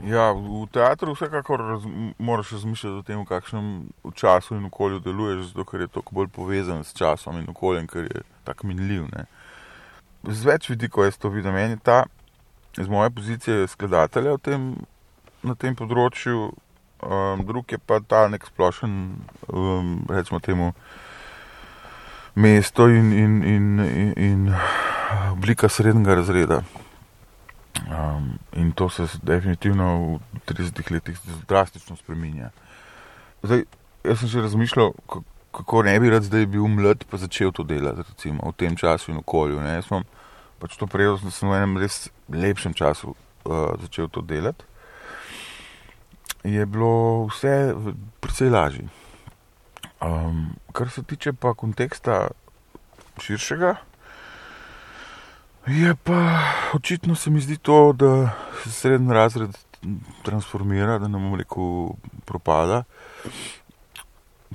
Ja, v teatru vsekakor raz, moraš razmišljati o tem, v kakšnem času in okolju deluješ, zato ker je to bolj povezan s časom in okoljem, ker je tako minljiv. Ne. Z več vidikov jaz to vidim. Meni ta, z moje pozicije, skladatelja tem, na tem področju, um, drug je pa ta nek splošen, um, recimo temu, mesto in, in, in, in, in oblika srednjega razreda. Um, in to se definitivno v 30 letih drastično spremenja. Zdaj, jaz sem že razmišljal, kako ne bi rad zdaj bil mlad, pa začel to delati recimo, v tem času in okolju. Ne. Jaz sem pač to prejel, da sem v enem res lepšem času uh, začel to delati. Je bilo vse precej lažje. Um, kar se tiče pa konteksta širšega, Je pa očitno se mi zdi to, da se srednji razred transformira, da nam rekel propada.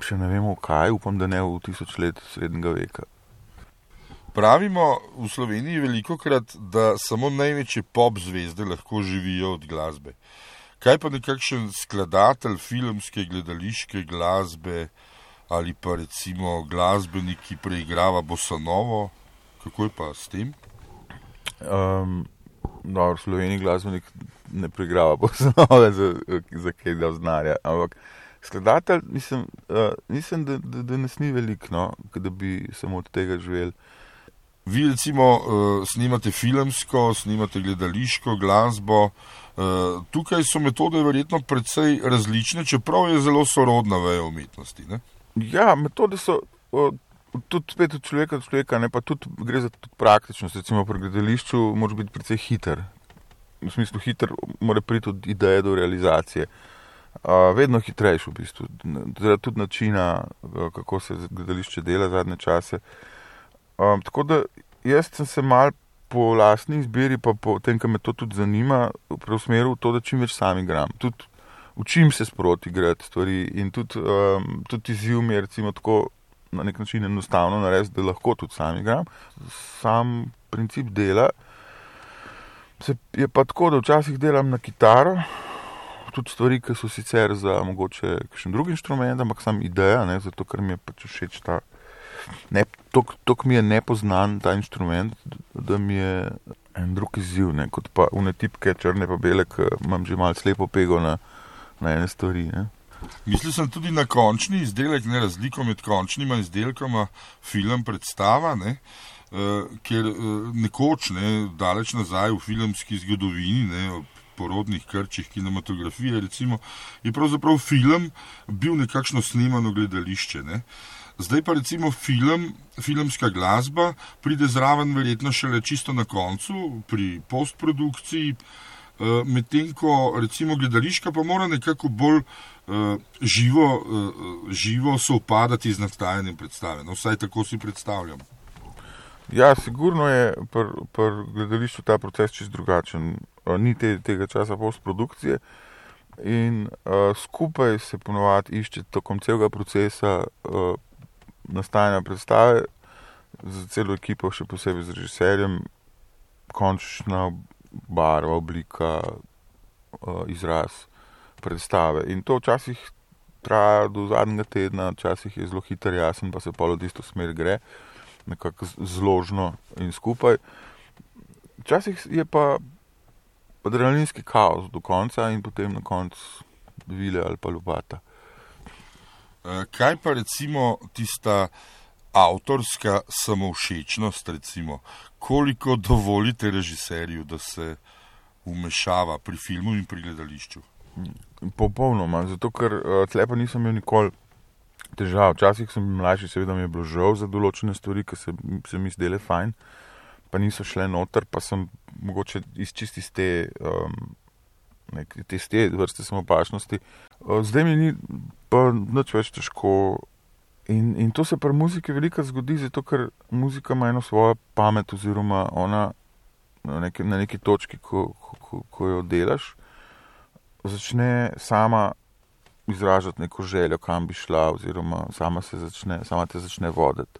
Še ne vemo kaj, upam, da ne v tisoč let srednjega veka. Pravimo v Sloveniji veliko krat, da samo največje pop zvezde lahko živijo od glasbe. Kaj pa nekakšen skladatelj filmske, gledališke glasbe ali pa recimo glasbenik, ki preigrava bosanovo, kako je pa s tem? Um, no, v Sloveniji glasbenik ne pregrava posnove za, za kaj da znarja. Ampak skladatelj, mislim, uh, mislim da, da, da nas ni veliko, no, da bi samo od tega živeli. Vi recimo uh, snimate filmsko, snimate gledališko glasbo. Uh, tukaj so metode verjetno precej različne, čeprav je zelo sorodna veja umetnosti. Ne? Ja, metode so uh, tudi spet od človeka do človeka, ne pa tudi gre za tudi praktičnost. Recimo pri gledališču moraš biti precej hiter. V smislu hiter, mora priti od ideje do realizacije. Uh, vedno hitrejši v bistvu, zaradi tudi načina, kako se gledališče dela zadnje čase. Um, tako da jaz sem se mal po lastni izbiri, pa po tem, kar me to tudi zanima, preusmeril v to, da čim več sam igram. Tudi učim se sproti igrati stvari in tudi, um, tudi izziv mi je recimo tako na nek način enostavno narediti, da lahko tudi sam igram. Sam princip dela je pa tako, da včasih delam na kitaro, tudi stvari, ki so sicer za mogoče kakšen drug inštrument, ampak sam ideja, ne, zato ker mi je pač všeč ta. To, ki mi je nepoznan ta inštrument, da mi je en drug izziv, ne, kot pa unetipke črne pa bele, ki imam že malo slepo pego na, na ene stvari. Ne. Mislil sem tudi na končni izdelek, ne razliko med končnima izdelkoma, film predstava, ne, uh, ker uh, nekoč, ne, daleč nazaj v filmski zgodovini, ne, ob porodnih krčih kinematografije, recimo, je pravzaprav film bil nekakšno snemano gledališče. Ne. Zdaj pa recimo film, filmska glasba pride zraven verjetno šele čisto na koncu, pri postprodukciji, uh, medtem ko recimo gledališka pa mora nekako bolj živo, uh, živo soopadati z nastajanjem predstave. No, vsaj tako si predstavljam. Ja, sigurno je pri pr gledališču ta proces čist drugačen. Uh, ni te, tega časa postprodukcije in uh, skupaj se ponovadi išče tokom celega procesa uh, nastajanja predstave z celo ekipo, še posebej z režiserjem, končna barva, oblika, uh, izraz predstave. In to včasih traja do zadnjega tedna, včasih je zelo hiter, jasen, pa se pa v isto smer gre, nekako zložno in skupaj. Včasih je pa adrenalinski kaos do konca in potem na koncu vile ali pa lupata. E, kaj pa recimo tista avtorska samovšečnost, recimo, koliko dovolite režiserju, da se umešava pri filmu in pri gledališču? Popolnoma, zato ker uh, tle pa nisem imel nikoli težav. Včasih sem bil mlajši, seveda mi je bilo žal za določene stvari, ki se, se mi zdele fajn, pa niso šle noter, pa sem mogoče izčistil iz te, um, nek, te, te vrste samopašnosti. Uh, zdaj mi ni pa nič več težko. In, in to se pri muziki veliko zgodi, zato ker muzika ima eno svojo pamet, oziroma ona na neki, na neki točki, ko, ko, ko jo delaš začne sama izražati neko željo, kam bi šla, oziroma sama, začne, sama te začne voditi.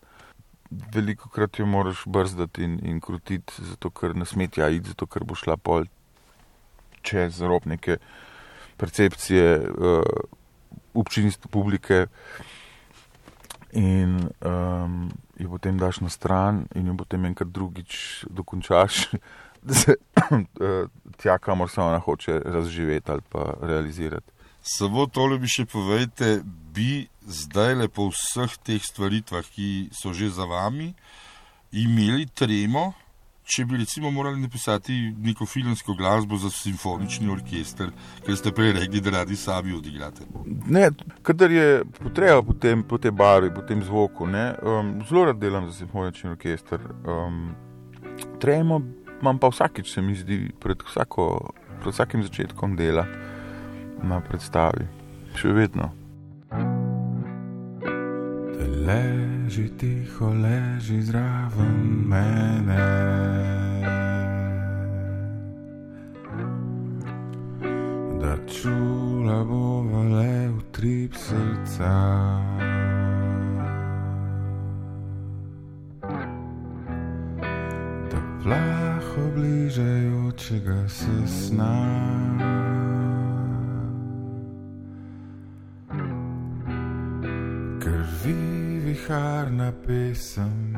Veliko krat jo moraš brzdati in, in krutiti, zato ker ne smeti ja iti, zato ker bo šla pol čez rob neke percepcije uh, občinstva publike. In um, jo potem daš na stran, in jo potem enkrat drugič dokončaš, da se tja, kamor se ona hoče razživeti ali pa realizirati. Samo tole bi še povedal, bi zdaj le po vseh teh stvaritvah, ki so že za vami, imeli tremo, če bi recimo morali napisati neko filmsko glasbo za simfonični orkester, ker ste prej rekli, da radi sami odigrate. Ne, kadar je potreba po, tem, po tej barvi, po tem zvoku, ne, um, zelo rad delam za simfonični orkester. Um, tremo imam pa vsakič, se mi zdi, pred, vsako, pred vsakim začetkom dela na predstavi, še vedno. Leži tiho, leži zraven mene. Da čula bova le v trip srca. Da plaho bližajočega se sna. Krvi viharna pesem,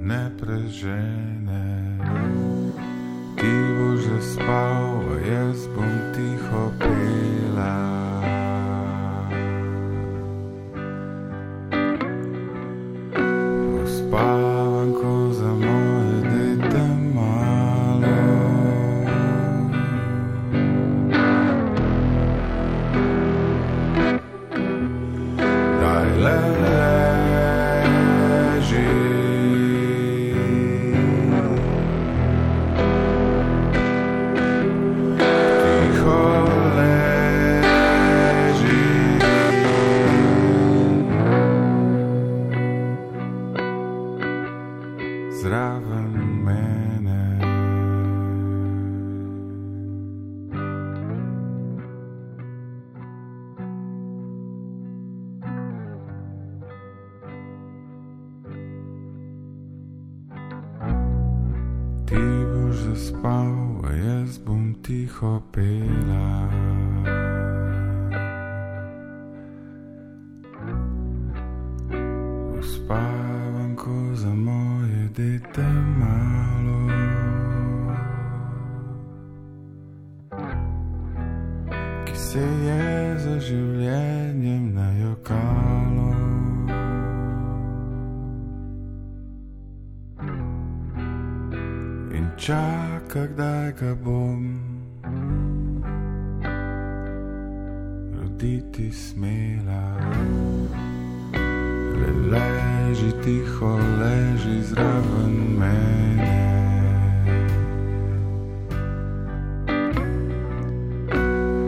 ne prežene. Ti boš zaspal, a jaz bom tiho pela. Tiho pela. Uspavam, ko za moje dete malo. Ki se je za življenjem najokalo. In čaka, kdaj ga bom roditi smela. Le leži tiho, leži zraven mene.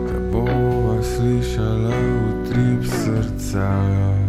Da bova slišala utrip srca.